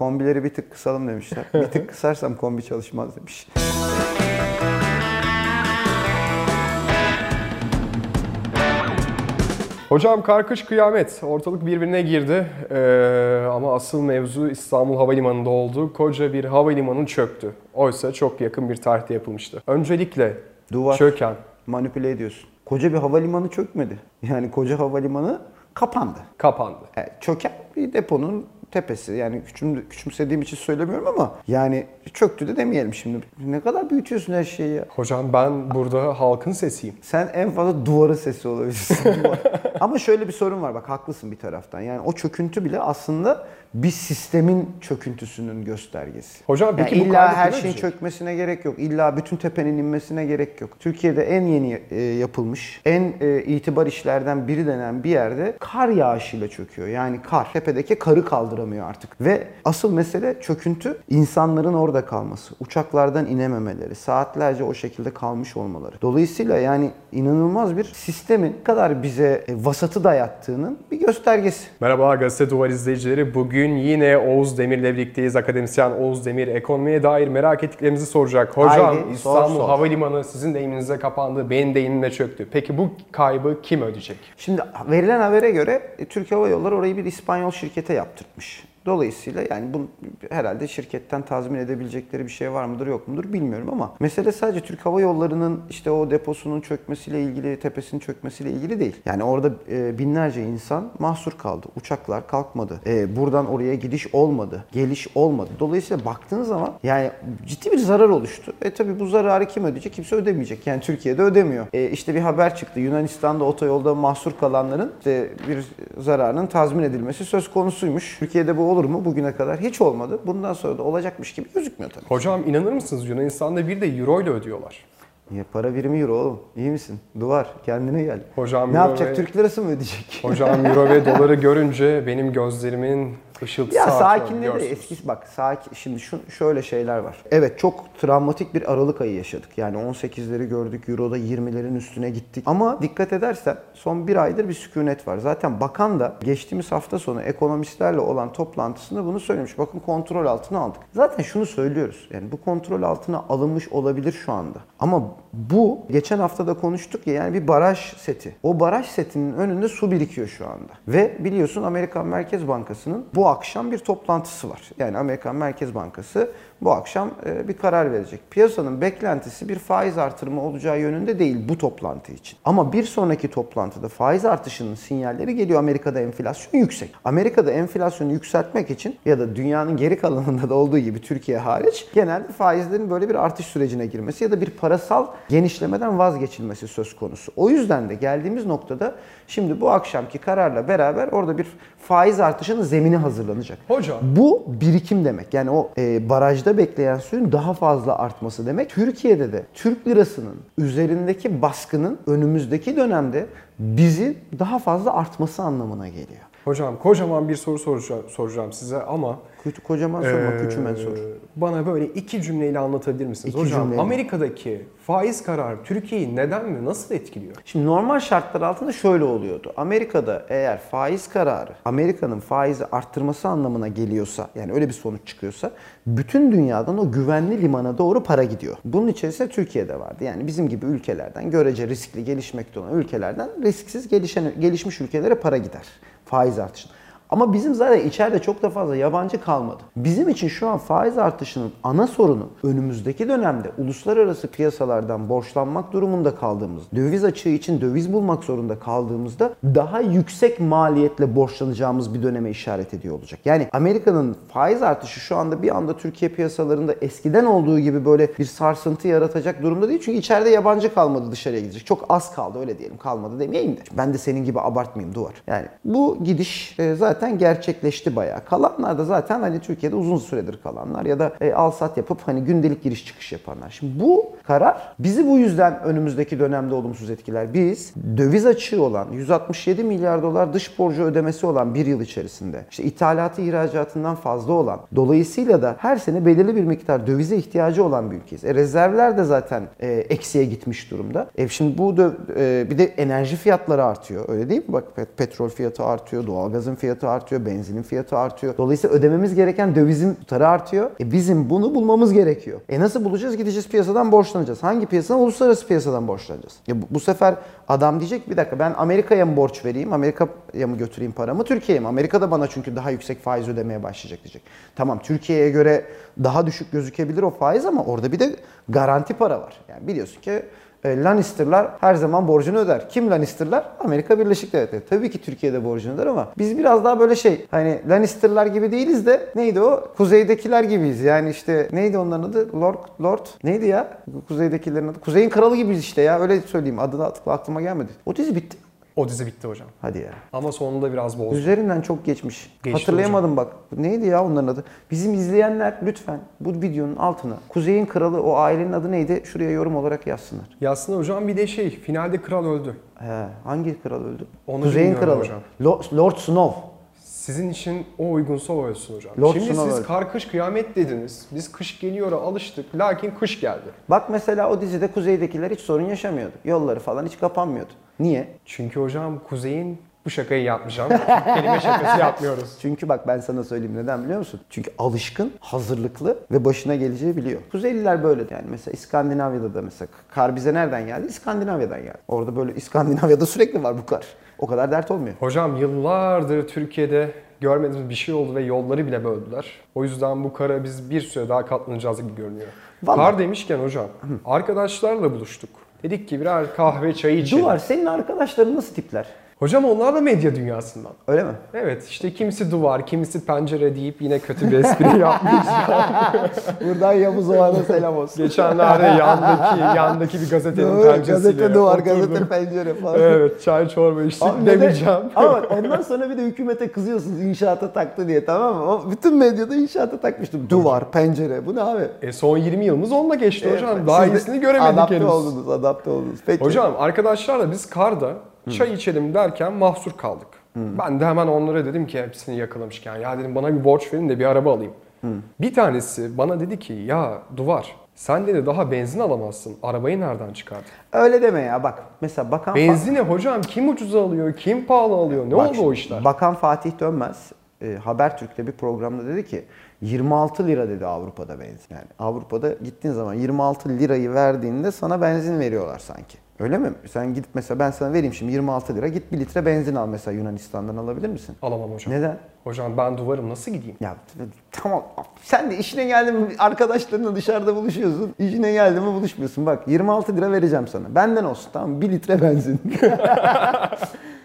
Kombileri bir tık kısalım demişler. bir tık kısarsam kombi çalışmaz demiş. Hocam karkış kıyamet. Ortalık birbirine girdi. Ee, ama asıl mevzu İstanbul Havalimanı'nda oldu. Koca bir havalimanı çöktü. Oysa çok yakın bir tarihte yapılmıştı. Öncelikle Duvar çöken. manipüle ediyorsun. Koca bir havalimanı çökmedi. Yani koca havalimanı kapandı. kapandı. Yani çöken bir deponun tepesi. Yani küçüm, küçümsediğim için söylemiyorum ama yani çöktü de demeyelim şimdi. Ne kadar büyütüyorsun her şeyi ya. Hocam ben burada halkın sesiyim. Sen en fazla duvarın sesi olabilirsin. Duvar. Ama şöyle bir sorun var bak haklısın bir taraftan. Yani o çöküntü bile aslında bir sistemin çöküntüsünün göstergesi. Hocam Yani peki bu illa her şeyin çökmesine gerek yok. İlla bütün tepenin inmesine gerek yok. Türkiye'de en yeni e, yapılmış, en e, itibar işlerden biri denen bir yerde kar yağışıyla çöküyor. Yani kar. Tepedeki karı kaldıramıyor artık. Ve asıl mesele çöküntü insanların orada kalması. Uçaklardan inememeleri, saatlerce o şekilde kalmış olmaları. Dolayısıyla yani inanılmaz bir sistemin kadar bize e, vasatı dayattığının bir göstergesi. Merhaba Gazete Duvar izleyicileri. Bugün yine Oğuz Demir'le birlikteyiz. Akademisyen Oğuz Demir ekonomiye dair merak ettiklerimizi soracak. Hocam Haydi, sor, İstanbul sor. Havalimanı sizin deyiminize kapandı, benim deyimimle çöktü. Peki bu kaybı kim ödeyecek? Şimdi verilen habere göre e, Türk Hava Yolları orayı bir İspanyol şirkete yaptırtmış. Dolayısıyla yani bu herhalde şirketten tazmin edebilecekleri bir şey var mıdır yok mudur bilmiyorum ama mesele sadece Türk Hava Yolları'nın işte o deposunun çökmesiyle ilgili, tepesinin çökmesiyle ilgili değil. Yani orada e, binlerce insan mahsur kaldı. Uçaklar kalkmadı. E, buradan oraya gidiş olmadı. Geliş olmadı. Dolayısıyla baktığın zaman yani ciddi bir zarar oluştu. E tabi bu zararı kim ödeyecek? Kimse ödemeyecek. Yani Türkiye'de ödemiyor. E, işte bir haber çıktı. Yunanistan'da otoyolda mahsur kalanların işte bir zararının tazmin edilmesi söz konusuymuş. Türkiye'de bu olur mu? Bugüne kadar hiç olmadı. Bundan sonra da olacakmış gibi gözükmüyor tabii. Hocam inanır mısınız Yunanistan'da bir de euro ile ödüyorlar. Ya para birimi euro oğlum. İyi misin? Duvar. Kendine gel. Hocam ne euro yapacak? ve- Türk lirası mı ödeyecek? Hocam euro ve doları görünce benim gözlerimin ışıltısı Ya artıyor sakinledi. biliyorsunuz. Eski bak sakin. Şimdi şu şöyle şeyler var. Evet çok travmatik bir Aralık ayı yaşadık. Yani 18'leri gördük. Euro'da 20'lerin üstüne gittik. Ama dikkat edersen son bir aydır bir sükunet var. Zaten bakan da geçtiğimiz hafta sonu ekonomistlerle olan toplantısında bunu söylemiş. Bakın kontrol altına aldık. Zaten şunu söylüyoruz. Yani bu kontrol altına alınmış olabilir şu anda. Ama bu geçen hafta da konuştuk ya yani bir baraj seti. O baraj setinin önünde su birikiyor şu anda. Ve biliyorsun Amerikan Merkez Bankası'nın bu akşam bir toplantısı var. Yani Amerikan Merkez Bankası bu akşam e, bir karar verecek. Piyasanın beklentisi bir faiz artırımı olacağı yönünde değil bu toplantı için. Ama bir sonraki toplantıda faiz artışının sinyalleri geliyor. Amerika'da enflasyon yüksek. Amerika'da enflasyonu yükseltmek için ya da dünyanın geri kalanında da olduğu gibi Türkiye hariç genelde faizlerin böyle bir artış sürecine girmesi ya da bir parasal genişlemeden vazgeçilmesi söz konusu. O yüzden de geldiğimiz noktada şimdi bu akşamki kararla beraber orada bir faiz artışının zemini hazırlanacak. Hocam. Bu birikim demek. Yani o e, barajda bekleyen suyun daha fazla artması demek. Türkiye'de de Türk lirasının üzerindeki baskının önümüzdeki dönemde bizi daha fazla artması anlamına geliyor. Hocam kocaman bir soru soracağım, soracağım size ama kocaman sorma, Ee, küçümen sor. Bana böyle iki cümleyle anlatabilir misiniz? İki Hocam cümleyle. Amerika'daki faiz kararı Türkiye'yi neden ve nasıl etkiliyor? Şimdi normal şartlar altında şöyle oluyordu. Amerika'da eğer faiz kararı Amerika'nın faizi arttırması anlamına geliyorsa yani öyle bir sonuç çıkıyorsa bütün dünyadan o güvenli limana doğru para gidiyor. Bunun içerisinde Türkiye'de vardı. Yani bizim gibi ülkelerden görece riskli gelişmekte olan ülkelerden risksiz gelişen gelişmiş ülkelere para gider. Faiz artışın. Ama bizim zaten içeride çok da fazla yabancı kalmadı. Bizim için şu an faiz artışının ana sorunu önümüzdeki dönemde uluslararası piyasalardan borçlanmak durumunda kaldığımız, döviz açığı için döviz bulmak zorunda kaldığımızda daha yüksek maliyetle borçlanacağımız bir döneme işaret ediyor olacak. Yani Amerika'nın faiz artışı şu anda bir anda Türkiye piyasalarında eskiden olduğu gibi böyle bir sarsıntı yaratacak durumda değil. Çünkü içeride yabancı kalmadı dışarıya gidecek. Çok az kaldı öyle diyelim kalmadı demeyeyim de. Ben de senin gibi abartmayayım duvar. Yani bu gidiş e, zaten gerçekleşti bayağı. Kalanlar da zaten hani Türkiye'de uzun süredir kalanlar ya da e, al sat yapıp hani gündelik giriş çıkış yapanlar. Şimdi bu karar bizi bu yüzden önümüzdeki dönemde olumsuz etkiler. Biz döviz açığı olan 167 milyar dolar dış borcu ödemesi olan bir yıl içerisinde işte ithalatı ihracatından fazla olan dolayısıyla da her sene belirli bir miktar dövize ihtiyacı olan bir ülkeyiz. E, rezervler de zaten e, eksiye gitmiş durumda. E, şimdi bu dö- e, bir de enerji fiyatları artıyor öyle değil mi? Bak pet- petrol fiyatı artıyor, doğalgazın fiyatı fiyatı artıyor, benzinin fiyatı artıyor. Dolayısıyla ödememiz gereken dövizin tutarı artıyor. E bizim bunu bulmamız gerekiyor. E nasıl bulacağız? Gideceğiz piyasadan borçlanacağız. Hangi piyasadan? Uluslararası piyasadan borçlanacağız. Ya bu, bu sefer adam diyecek bir dakika ben Amerika'ya mı borç vereyim? Amerika'ya mı götüreyim paramı? Türkiye'ye mi? Amerika'da bana çünkü daha yüksek faiz ödemeye başlayacak diyecek. Tamam Türkiye'ye göre daha düşük gözükebilir o faiz ama orada bir de garanti para var. Yani biliyorsun ki e, Lannister'lar her zaman borcunu öder. Kim Lannister'lar? Amerika Birleşik Devletleri. Tabii ki Türkiye'de borcunu öder ama biz biraz daha böyle şey hani Lannister'lar gibi değiliz de neydi o? Kuzeydekiler gibiyiz. Yani işte neydi onların adı? Lord Lord neydi ya? Kuzeydekilerin adı. Kuzeyin kralı gibiyiz işte ya. Öyle söyleyeyim. Adını aklıma gelmedi. O dizi bitti. O dizi bitti hocam. Hadi ya. Ama sonunda biraz bozdu. Üzerinden çok geçmiş. Geçti Hatırlayamadım bak. Neydi ya onların adı? Bizim izleyenler lütfen bu videonun altına Kuzey'in kralı o ailenin adı neydi? Şuraya yorum olarak yazsınlar. Yazsın hocam bir de şey finalde kral öldü. He, hangi kral öldü? Onu Kuzey'in kralı. hocam. Lo- Lord Snow. Sizin için o uygunsa o ölsün hocam. Lord Şimdi siz öldü. kar kış kıyamet dediniz. Biz kış geliyor'a alıştık. Lakin kış geldi. Bak mesela o dizide kuzeydekiler hiç sorun yaşamıyordu. Yolları falan hiç kapanmıyordu. Niye? Çünkü hocam kuzeyin bu şakayı yapmayacağım. Kelime şakası yapmıyoruz. Çünkü bak ben sana söyleyeyim neden biliyor musun? Çünkü alışkın, hazırlıklı ve başına geleceği biliyor. Kuzeyliler böyle yani mesela İskandinavya'da da mesela kar bize nereden geldi? İskandinavya'dan geldi. Orada böyle İskandinavya'da sürekli var bu kar. O kadar dert olmuyor. Hocam yıllardır Türkiye'de görmediğimiz bir şey oldu ve yolları bile böldüler. O yüzden bu kara biz bir süre daha katlanacağız gibi görünüyor. Vallahi- Kar demişken hocam arkadaşlarla buluştuk. Dedik ki birer kahve çay içelim. Duvar senin arkadaşların nasıl tipler? Hocam onlar da medya dünyasından. Öyle mi? Evet işte kimisi duvar, kimisi pencere deyip yine kötü bir espri yapmış. Buradan Yavuz Oğan'a selam olsun. Geçenlerde yandaki yandaki bir gazetenin penceresiyle gazete duvar, oturdum. gazete pencere falan. Evet çay çorba içtik Abi demeyeceğim. Ama bak ondan sonra bir de hükümete kızıyorsunuz inşaata taktı diye tamam mı? O bütün medyada inşaata takmıştım. Duvar, pencere. Bu ne abi? E son 20 yılımız onunla geçti hocam. Evet, Daha siz de iyisini göremedik adapte henüz. oldunuz, adapte oldunuz. Peki. Hocam arkadaşlarla biz karda çay içelim derken mahsur kaldık. Ben de hemen onlara dedim ki hepsini yakalamışken ya dedim bana bir borç verin de bir araba alayım. Bir tanesi bana dedi ki ya Duvar sen dedi daha benzin alamazsın. Arabayı nereden çıkardın? Öyle deme ya bak. Mesela bakan Benzine hocam kim ucuza alıyor, kim pahalı alıyor? Ne Bak oldu o işler? Bakan Fatih Dönmez e, Habertürk'te bir programda dedi ki 26 lira dedi Avrupa'da benzin. Yani Avrupa'da gittiğin zaman 26 lirayı verdiğinde sana benzin veriyorlar sanki. Öyle mi? Sen gidip mesela ben sana vereyim şimdi 26 lira git bir litre benzin al mesela Yunanistan'dan alabilir misin? Alamam hocam. Neden? Hocam ben duvarım nasıl gideyim? Ya tamam sen de işine geldi mi arkadaşlarınla dışarıda buluşuyorsun. İşine geldi mi buluşmuyorsun. Bak 26 lira vereceğim sana. Benden olsun tamam mı? 1 litre benzin.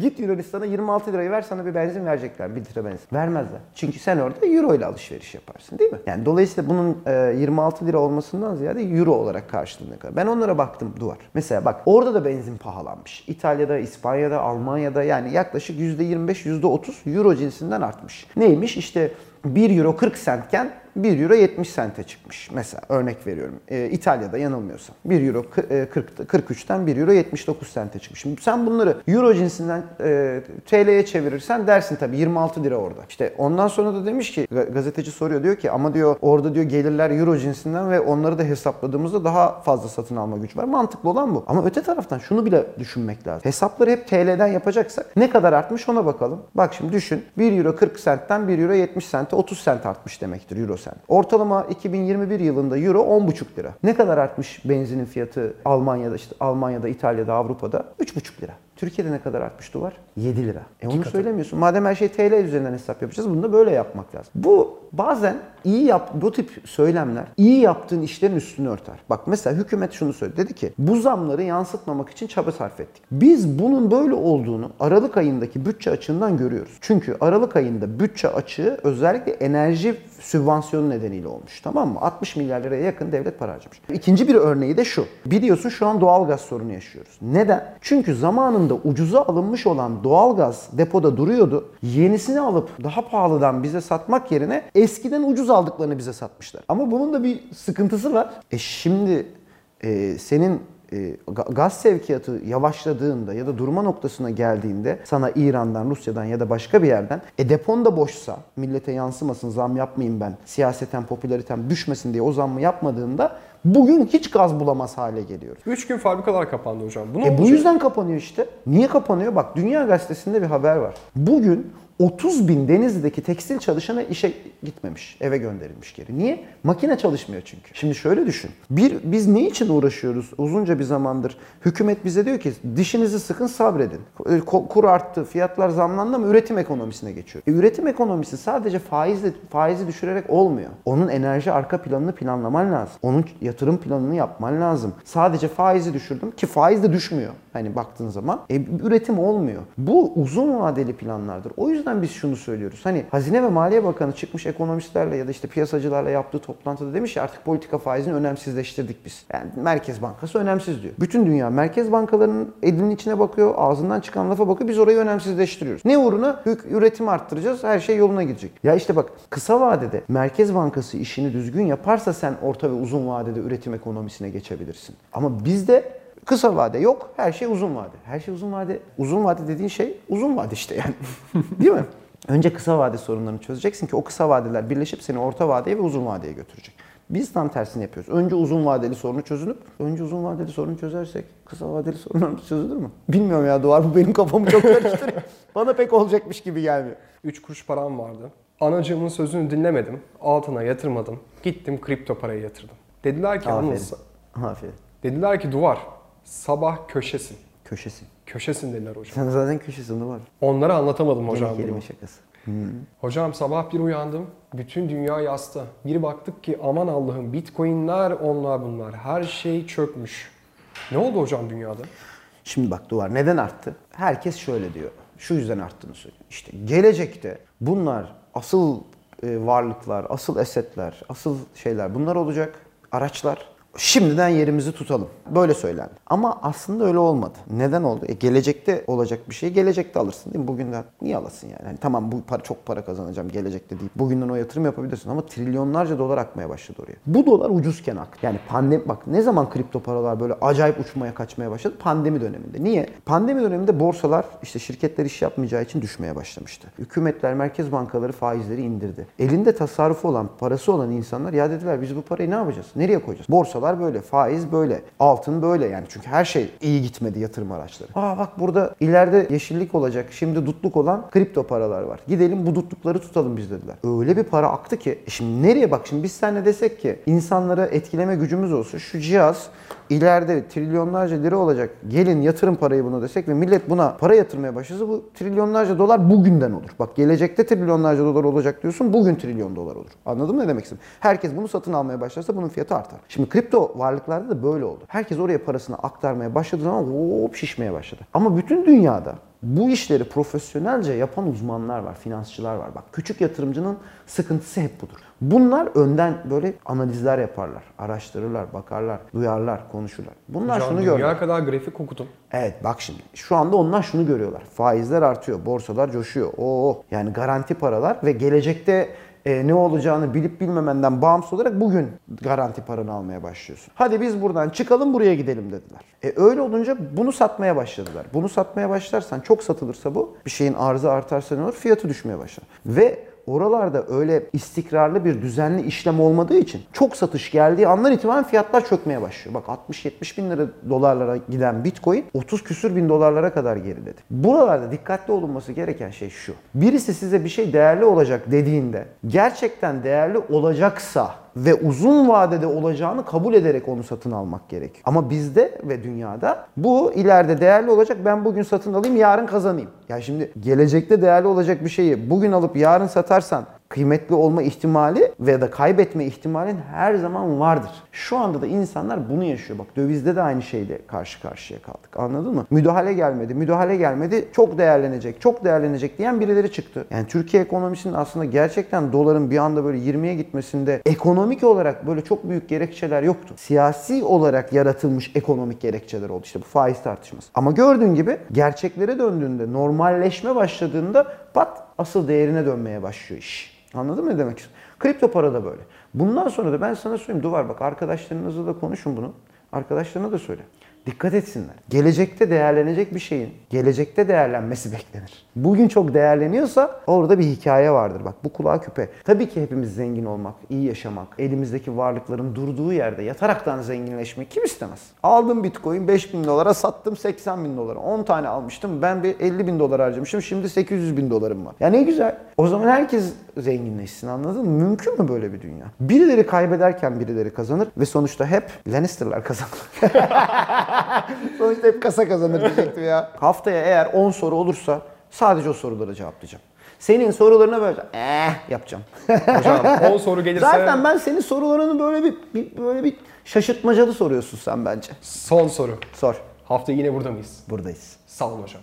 Git Yunanistan'a 26 lirayı ver sana bir benzin verecekler 1 litre benzin. Vermezler. Çünkü sen orada euro ile alışveriş yaparsın değil mi? Yani dolayısıyla bunun e, 26 lira olmasından ziyade euro olarak karşılığında kadar. Ben onlara baktım duvar. Mesela bak orada da benzin pahalanmış. İtalya'da, İspanya'da, Almanya'da yani yaklaşık %25, %30 euro cinsinden artmış. Neymiş? İşte 1 euro 40 centken 1 euro 70 sente çıkmış. Mesela örnek veriyorum. Ee, İtalya'da yanılmıyorsam. 1 euro kı- e, 40, 43'ten 1 euro 79 sente çıkmış. Şimdi sen bunları euro cinsinden e, TL'ye çevirirsen dersin tabii 26 lira orada. İşte ondan sonra da demiş ki ga- gazeteci soruyor diyor ki ama diyor orada diyor gelirler euro cinsinden ve onları da hesapladığımızda daha fazla satın alma gücü var. Mantıklı olan bu. Ama öte taraftan şunu bile düşünmek lazım. Hesapları hep TL'den yapacaksak ne kadar artmış ona bakalım. Bak şimdi düşün. 1 euro 40 centten 1 euro 70 sente 30 sent artmış demektir euro sent. Ortalama 2021 yılında euro 10,5 lira. Ne kadar artmış benzinin fiyatı Almanya'da işte Almanya'da, İtalya'da, Avrupa'da? 3,5 lira. Türkiye'de ne kadar artmış dolar? 7 lira. E onu söylemiyorsun. Madem her şey TL üzerinden hesap yapacağız bunu da böyle yapmak lazım. Bu bazen iyi yap bu tip söylemler iyi yaptığın işlerin üstünü örter. Bak mesela hükümet şunu söyledi. Dedi ki bu zamları yansıtmamak için çaba sarf ettik. Biz bunun böyle olduğunu Aralık ayındaki bütçe açığından görüyoruz. Çünkü Aralık ayında bütçe açığı özellikle enerji sübvansiyonu nedeniyle olmuş. Tamam mı? 60 milyar liraya yakın devlet para harcamış. İkinci bir örneği de şu. Biliyorsun şu an doğalgaz sorunu yaşıyoruz. Neden? Çünkü zamanında ucuza alınmış olan doğalgaz depoda duruyordu. Yenisini alıp daha pahalıdan bize satmak yerine eskiden ucuz aldıklarını bize satmışlar. Ama bunun da bir sıkıntısı var. E şimdi e, senin e, ga- gaz sevkiyatı yavaşladığında ya da durma noktasına geldiğinde sana İran'dan, Rusya'dan ya da başka bir yerden e depon da boşsa millete yansımasın zam yapmayayım ben siyaseten popülaritem düşmesin diye o zammı yapmadığında bugün hiç gaz bulamaz hale geliyoruz. 3 gün fabrikalar kapandı hocam. Bu ne E bu yüzden kapanıyor işte. Niye kapanıyor? Bak Dünya Gazetesi'nde bir haber var. Bugün 30 bin Denizli'deki tekstil çalışanı işe gitmemiş. Eve gönderilmiş geri. Niye? Makine çalışmıyor çünkü. Şimdi şöyle düşün. Bir, biz ne için uğraşıyoruz? Uzunca bir zamandır hükümet bize diyor ki dişinizi sıkın sabredin. Kur arttı, fiyatlar zamlandı ama üretim ekonomisine geçiyor. E, üretim ekonomisi sadece faizle, faizi düşürerek olmuyor. Onun enerji arka planını planlaman lazım. Onun yatırım planını yapman lazım. Sadece faizi düşürdüm ki faiz de düşmüyor. Hani baktığın zaman e, üretim olmuyor. Bu uzun vadeli planlardır. O yüzden biz şunu söylüyoruz. Hani Hazine ve Maliye Bakanı çıkmış ekonomistlerle ya da işte piyasacılarla yaptığı toplantıda demiş ya artık politika faizini önemsizleştirdik biz. Yani Merkez Bankası önemsiz diyor. Bütün dünya merkez bankalarının elinin içine bakıyor, ağzından çıkan lafa bakıyor. Biz orayı önemsizleştiriyoruz. Ne uğruna? Üretimi arttıracağız. Her şey yoluna gidecek. Ya işte bak kısa vadede Merkez Bankası işini düzgün yaparsa sen orta ve uzun vadede üretim ekonomisine geçebilirsin. Ama bizde Kısa vade yok, her şey uzun vade. Her şey uzun vade. Uzun vade dediğin şey uzun vade işte yani. Değil mi? Önce kısa vade sorunlarını çözeceksin ki o kısa vadeler birleşip seni orta vadeye ve uzun vadeye götürecek. Biz tam tersini yapıyoruz. Önce uzun vadeli sorunu çözülüp, önce uzun vadeli sorunu çözersek kısa vadeli sorunlarımız çözülür mü? Bilmiyorum ya Duvar bu benim kafamı çok karıştırıyor. Bana pek olacakmış gibi gelmiyor. 3 kuruş param vardı. Anacığımın sözünü dinlemedim. Altına yatırmadım. Gittim kripto parayı yatırdım. Dediler ki Aferin. Anıl, Aferin. dediler ki Duvar sabah köşesin. Köşesi. Köşesin dediler hocam. Sen zaten köşesinde var. Onlara anlatamadım hocam bunu. kelime şakası. Hocam sabah bir uyandım. Bütün dünya yasta. Bir baktık ki aman Allah'ım bitcoinler onlar bunlar. Her şey çökmüş. Ne oldu hocam dünyada? Şimdi bak Duvar neden arttı? Herkes şöyle diyor. Şu yüzden arttığını söylüyor. İşte gelecekte bunlar asıl e, varlıklar, asıl esetler, asıl şeyler bunlar olacak. Araçlar. Şimdiden yerimizi tutalım. Böyle söylendi. Ama aslında öyle olmadı. Neden oldu? E, gelecekte olacak bir şey gelecekte alırsın değil mi? Bugünden niye alasın yani? Hani tamam bu para çok para kazanacağım gelecekte deyip bugünden o yatırım yapabilirsin ama trilyonlarca dolar akmaya başladı oraya. Bu dolar ucuzken ak. Yani pandemi bak ne zaman kripto paralar böyle acayip uçmaya kaçmaya başladı? Pandemi döneminde. Niye? Pandemi döneminde borsalar işte şirketler iş yapmayacağı için düşmeye başlamıştı. Hükümetler, merkez bankaları faizleri indirdi. Elinde tasarrufu olan, parası olan insanlar ya dediler biz bu parayı ne yapacağız? Nereye koyacağız? Borsalar böyle, faiz böyle, altın böyle yani. Çünkü her şey iyi gitmedi yatırım araçları. Aa bak burada ileride yeşillik olacak, şimdi dutluk olan kripto paralar var. Gidelim bu dutlukları tutalım biz dediler. Öyle bir para aktı ki e şimdi nereye bak şimdi biz seninle desek ki insanları etkileme gücümüz olsun şu cihaz ileride trilyonlarca lira olacak. Gelin yatırım parayı buna desek ve millet buna para yatırmaya başlasa bu trilyonlarca dolar bugünden olur. Bak gelecekte trilyonlarca dolar olacak diyorsun bugün trilyon dolar olur. Anladın mı ne demek istedim? Herkes bunu satın almaya başlarsa bunun fiyatı artar. Şimdi kripto varlıklarda da böyle oldu. Herkes oraya parasını aktarmaya başladığı zaman hop şişmeye başladı. Ama bütün dünyada bu işleri profesyonelce yapan uzmanlar var, finansçılar var. Bak küçük yatırımcının sıkıntısı hep budur. Bunlar önden böyle analizler yaparlar, araştırırlar, bakarlar, duyarlar, konuşurlar. Bunlar Hocam şunu dünya görürler. kadar grafik okudum. Evet bak şimdi şu anda onlar şunu görüyorlar. Faizler artıyor, borsalar coşuyor. Oo yani garanti paralar ve gelecekte e, ne olacağını bilip bilmemenden bağımsız olarak bugün garanti paranı almaya başlıyorsun. Hadi biz buradan çıkalım buraya gidelim dediler. E öyle olunca bunu satmaya başladılar. Bunu satmaya başlarsan çok satılırsa bu bir şeyin arzı artarsa ne olur? Fiyatı düşmeye başlar. Ve oralarda öyle istikrarlı bir düzenli işlem olmadığı için çok satış geldiği anlar itibaren fiyatlar çökmeye başlıyor. Bak 60-70 bin lira dolarlara giden bitcoin 30 küsür bin dolarlara kadar geriledi. Buralarda dikkatli olunması gereken şey şu. Birisi size bir şey değerli olacak dediğinde gerçekten değerli olacaksa ve uzun vadede olacağını kabul ederek onu satın almak gerekiyor. Ama bizde ve dünyada bu ileride değerli olacak ben bugün satın alayım yarın kazanayım. Ya şimdi gelecekte değerli olacak bir şeyi bugün alıp yarın satarsan kıymetli olma ihtimali veya da kaybetme ihtimalin her zaman vardır. Şu anda da insanlar bunu yaşıyor. Bak dövizde de aynı şeyle karşı karşıya kaldık. Anladın mı? Müdahale gelmedi, müdahale gelmedi. Çok değerlenecek, çok değerlenecek diyen birileri çıktı. Yani Türkiye ekonomisinin aslında gerçekten doların bir anda böyle 20'ye gitmesinde ekonomik olarak böyle çok büyük gerekçeler yoktu. Siyasi olarak yaratılmış ekonomik gerekçeler oldu. İşte bu faiz tartışması. Ama gördüğün gibi gerçeklere döndüğünde, normalleşme başladığında pat asıl değerine dönmeye başlıyor iş. Anladın mı ne demek istiyorum? Kripto para da böyle. Bundan sonra da ben sana söyleyeyim Duvar bak arkadaşlarınızla da konuşun bunu. Arkadaşlarına da söyle. Dikkat etsinler. Gelecekte değerlenecek bir şeyin gelecekte değerlenmesi beklenir. Bugün çok değerleniyorsa orada bir hikaye vardır. Bak bu kulağa küpe. Tabii ki hepimiz zengin olmak, iyi yaşamak, elimizdeki varlıkların durduğu yerde yataraktan zenginleşmek kim istemez? Aldım bitcoin 5 bin dolara sattım 80 bin dolara. 10 tane almıştım ben bir 50 bin dolar harcamışım şimdi 800 bin dolarım var. Ya ne güzel. O zaman herkes zenginleşsin anladın mı? Mümkün mü böyle bir dünya? Birileri kaybederken birileri kazanır ve sonuçta hep Lannister'lar kazanır. Sonuçta hep kasa kazanır diyecektim ya. Haftaya eğer 10 soru olursa sadece o sorulara cevaplayacağım. Senin sorularına böyle eh yapacağım. Hocam 10 soru gelirse Zaten ben senin sorularını böyle bir, bir böyle bir şaşırtmacalı soruyorsun sen bence. son soru. Sor. Hafta yine burada mıyız? Buradayız. Sağ olun hocam.